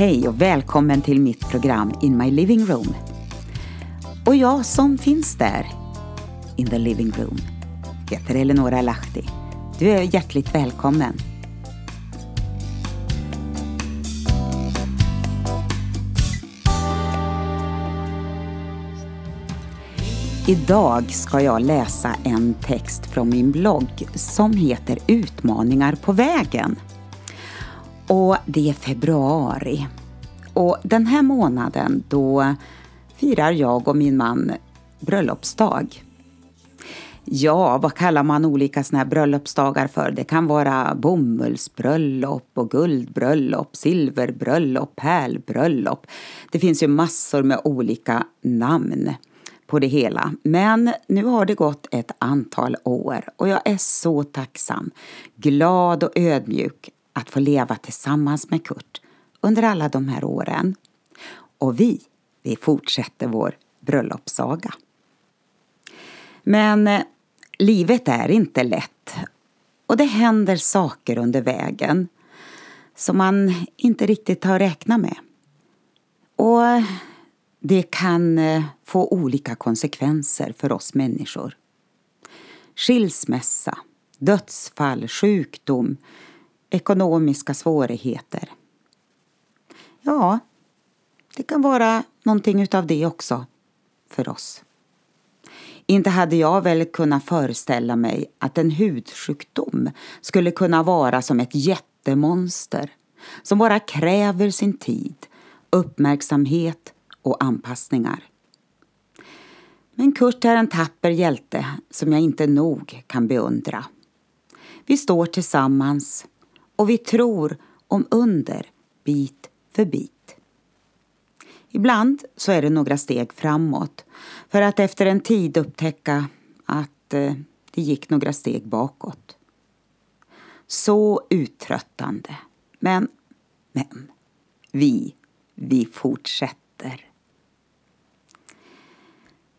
Hej och välkommen till mitt program In My Living Room. Och jag som finns där, in the living room, heter Eleonora Lahti. Du är hjärtligt välkommen. Idag ska jag läsa en text från min blogg som heter Utmaningar på vägen. Och det är februari. Och den här månaden då firar jag och min man bröllopsdag. Ja, vad kallar man olika såna här bröllopsdagar för? Det kan vara bomullsbröllop och guldbröllop, silverbröllop, pärlbröllop. Det finns ju massor med olika namn på det hela. Men nu har det gått ett antal år och jag är så tacksam, glad och ödmjuk att få leva tillsammans med Kurt under alla de här åren. Och vi, vi fortsätter vår bröllopssaga. Men eh, livet är inte lätt och det händer saker under vägen som man inte riktigt har räknat med. Och det kan eh, få olika konsekvenser för oss människor. Skilsmässa, dödsfall, sjukdom, ekonomiska svårigheter. Ja, det kan vara någonting utav det också för oss. Inte hade jag väl kunnat föreställa mig att en hudsjukdom skulle kunna vara som ett jättemonster som bara kräver sin tid, uppmärksamhet och anpassningar. Men Kurt är en tapper hjälte som jag inte nog kan beundra. Vi står tillsammans och vi tror om under bit för bit. Ibland så är det några steg framåt för att efter en tid upptäcka att eh, det gick några steg bakåt. Så uttröttande. Men, men, vi, vi fortsätter.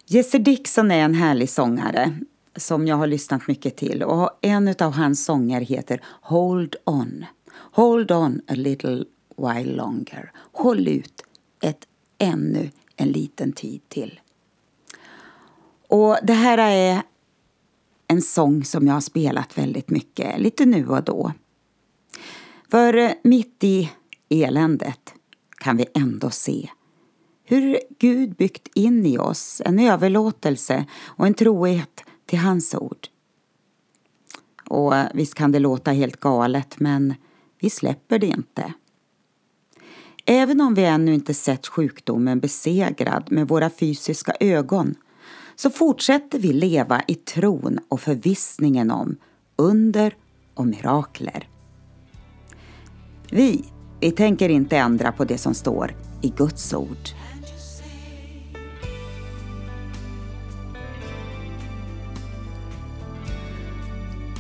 Jesse Dixon är en härlig sångare som jag har lyssnat mycket till och en av hans sånger heter Hold On. Hold on a little while longer. Håll ut ett ännu en liten tid till. Och det här är en sång som jag har spelat väldigt mycket, lite nu och då. För eh, mitt i eländet kan vi ändå se hur Gud byggt in i oss en överlåtelse och en trohet till hans ord. Och eh, visst kan det låta helt galet, men vi släpper det inte. Även om vi ännu inte sett sjukdomen besegrad med våra fysiska ögon så fortsätter vi leva i tron och förvissningen om under och mirakler. Vi, vi tänker inte ändra på det som står i Guds ord.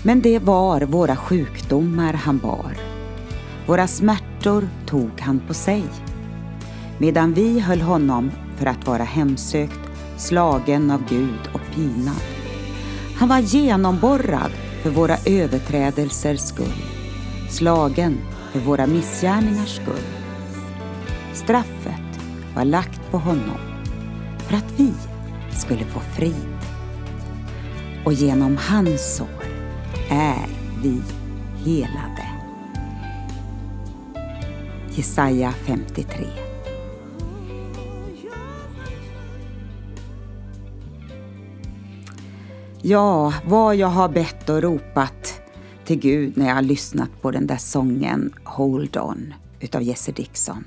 Men det var våra sjukdomar han bar. Våra smärtor tog han på sig. Medan vi höll honom för att vara hemsökt, slagen av Gud och pinad. Han var genomborrad för våra överträdelsers skull, slagen för våra missgärningars skull. Straffet var lagt på honom för att vi skulle få frid. Och genom hans sår är vi helade. Jesaja 53 Ja, vad jag har bett och ropat till Gud när jag har lyssnat på den där sången Hold On utav Jesse Dixon.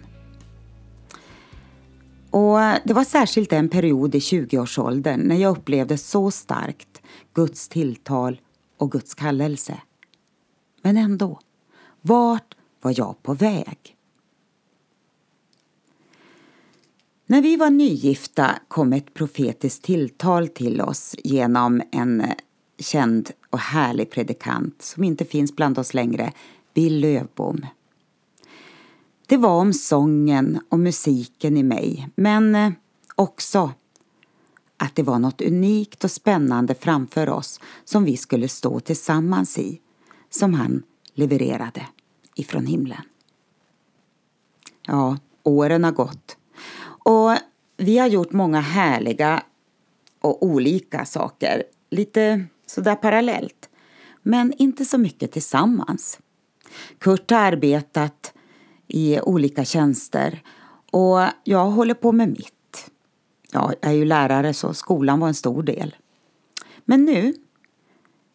Och det var särskilt en period i 20-årsåldern när jag upplevde så starkt Guds tilltal och Guds kallelse. Men ändå, vart var jag på väg? När vi var nygifta kom ett profetiskt tilltal till oss genom en eh, känd och härlig predikant som inte finns bland oss längre, Bill Lövbom. Det var om sången och musiken i mig, men eh, också att det var något unikt och spännande framför oss som vi skulle stå tillsammans i, som han levererade ifrån himlen. Ja, åren har gått. Och vi har gjort många härliga och olika saker. Lite sådär parallellt. Men inte så mycket tillsammans. Kurt har arbetat i olika tjänster och jag håller på med mitt. Ja, jag är ju lärare så skolan var en stor del. Men nu,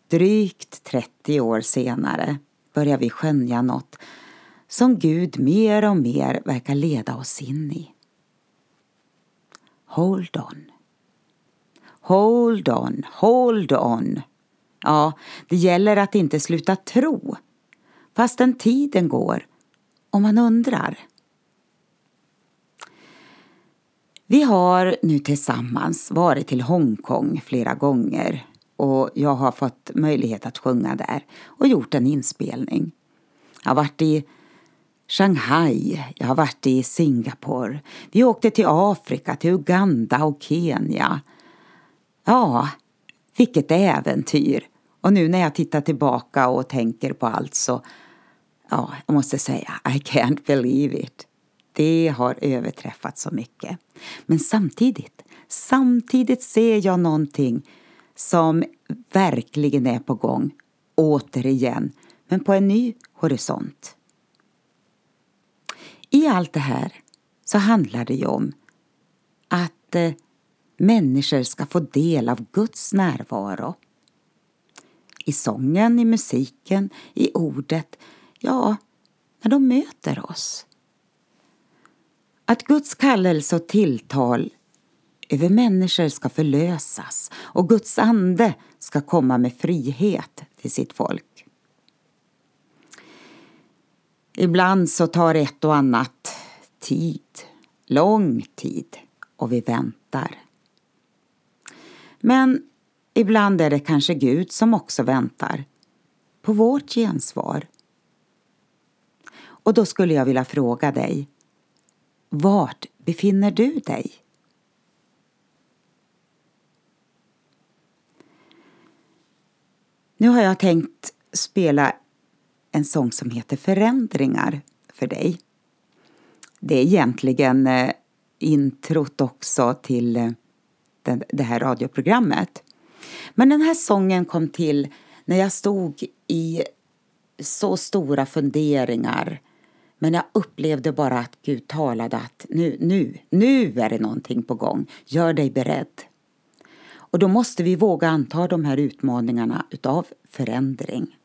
drygt 30 år senare, börjar vi skönja något som Gud mer och mer verkar leda oss in i. Hold on. Hold on, hold on. Ja, det gäller att inte sluta tro fastän tiden går och man undrar. Vi har nu tillsammans varit till Hongkong flera gånger och jag har fått möjlighet att sjunga där och gjort en inspelning. Jag har varit i Shanghai, jag har varit i Singapore. Vi åkte till Afrika, till Uganda och Kenya. Ja, vilket äventyr! Och nu när jag tittar tillbaka och tänker på allt så, ja, jag måste säga, I can't believe it. Det har överträffat så mycket. Men samtidigt, samtidigt ser jag någonting som verkligen är på gång, återigen, men på en ny horisont. I allt det här så handlar det ju om att eh, människor ska få del av Guds närvaro. I sången, i musiken, i ordet, ja, när de möter oss. Att Guds kallelse och tilltal över människor ska förlösas och Guds ande ska komma med frihet till sitt folk. Ibland så tar ett och annat tid, lång tid, och vi väntar. Men ibland är det kanske Gud som också väntar på vårt gensvar. Och då skulle jag vilja fråga dig, vart befinner du dig? Nu har jag tänkt spela en sång som heter Förändringar för dig. Det är egentligen eh, introt också till eh, det här radioprogrammet. Men den här sången kom till när jag stod i så stora funderingar men jag upplevde bara att Gud talade att nu, nu, nu är det någonting på gång. Gör dig beredd. Och då måste vi våga anta de här utmaningarna utav förändring.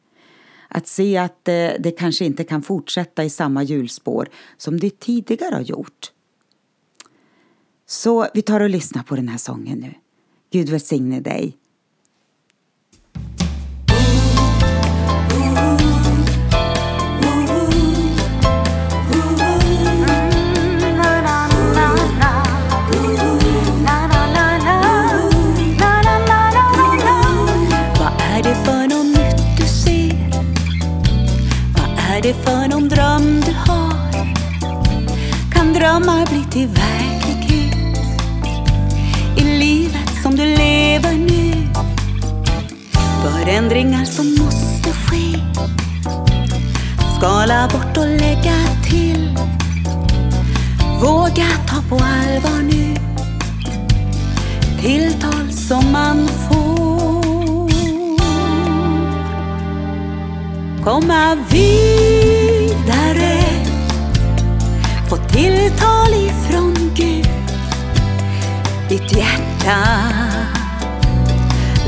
Att se att eh, det kanske inte kan fortsätta i samma hjulspår som det tidigare har gjort. Så vi tar och lyssnar på den här sången nu. Gud välsigne dig. Lägga till Våga ta på allvar nu Tilltal som man får komma vidare. Få tilltal ifrån Gud. Ditt hjärta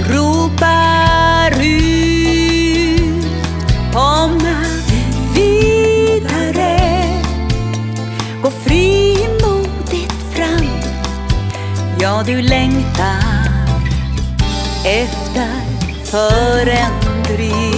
ropar ut. Ja, du längtar efter förändring.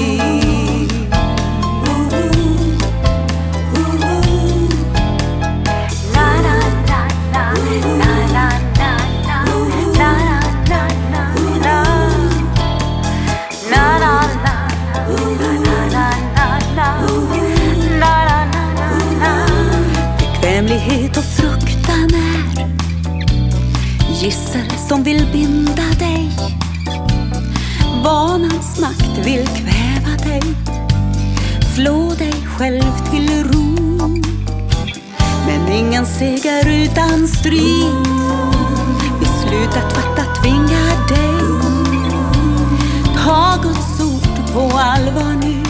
Ingen seger utan strid. Beslutet fattat tvingar dig. Ta Guds ord på allvar nu.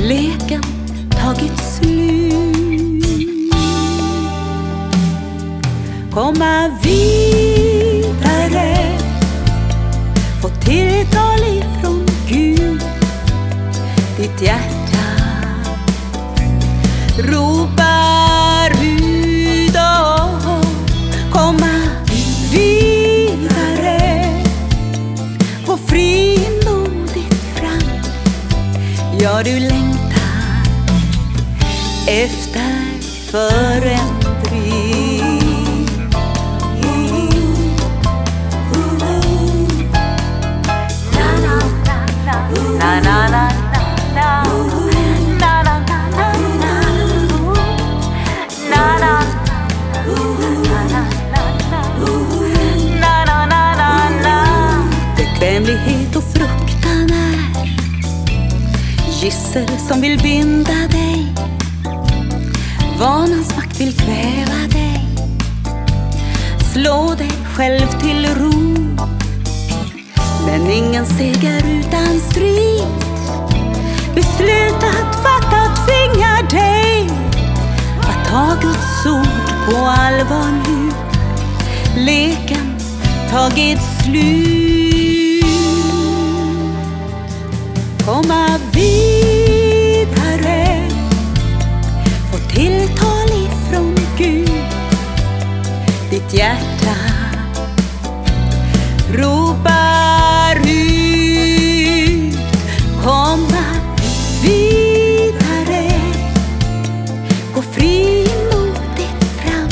Leken tagit slut. Komma vidare. Få tilltal ifrån Gud. Ditt hjärta. Ropar vad du längtat efter förrän rosor som vill binda dig. Vanans makt vill kväva dig. Slå dig själv till ro. Men ingen seger utan strid. Beslutat fattat tvingar dig. Att ta Guds ord på allvar nu. Leken tagit slut. Komma vidare hjärta. Ropar ut Komma vidare. Gå frimodigt fram.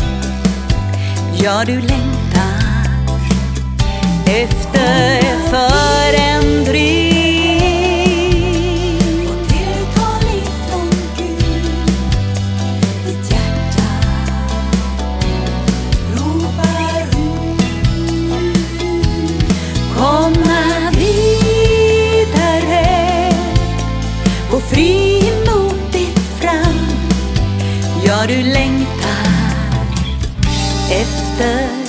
Ja, du 的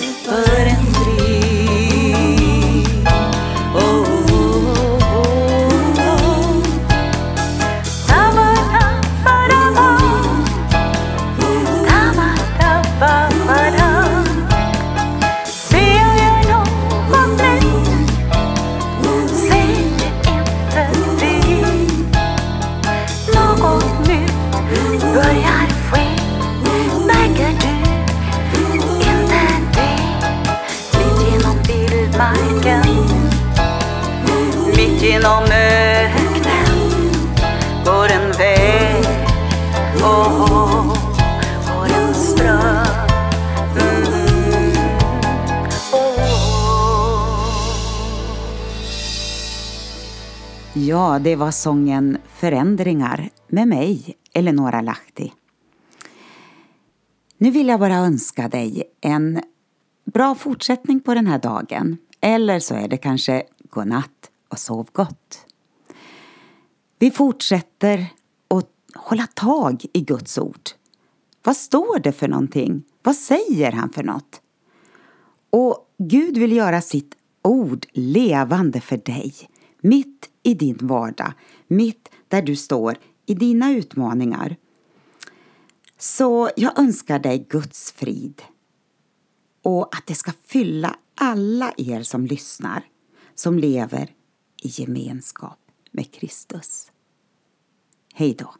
Ja, det var sången Förändringar med mig, Eleonora Lahti. Nu vill jag bara önska dig en bra fortsättning på den här dagen. Eller så är det kanske godnatt och sov gott. Vi fortsätter att hålla tag i Guds ord. Vad står det för någonting? Vad säger han för något? Och Gud vill göra sitt ord levande för dig, mitt i din vardag, mitt där du står i dina utmaningar. Så jag önskar dig Guds frid och att det ska fylla alla er som lyssnar, som lever i gemenskap med Kristus. Hej då!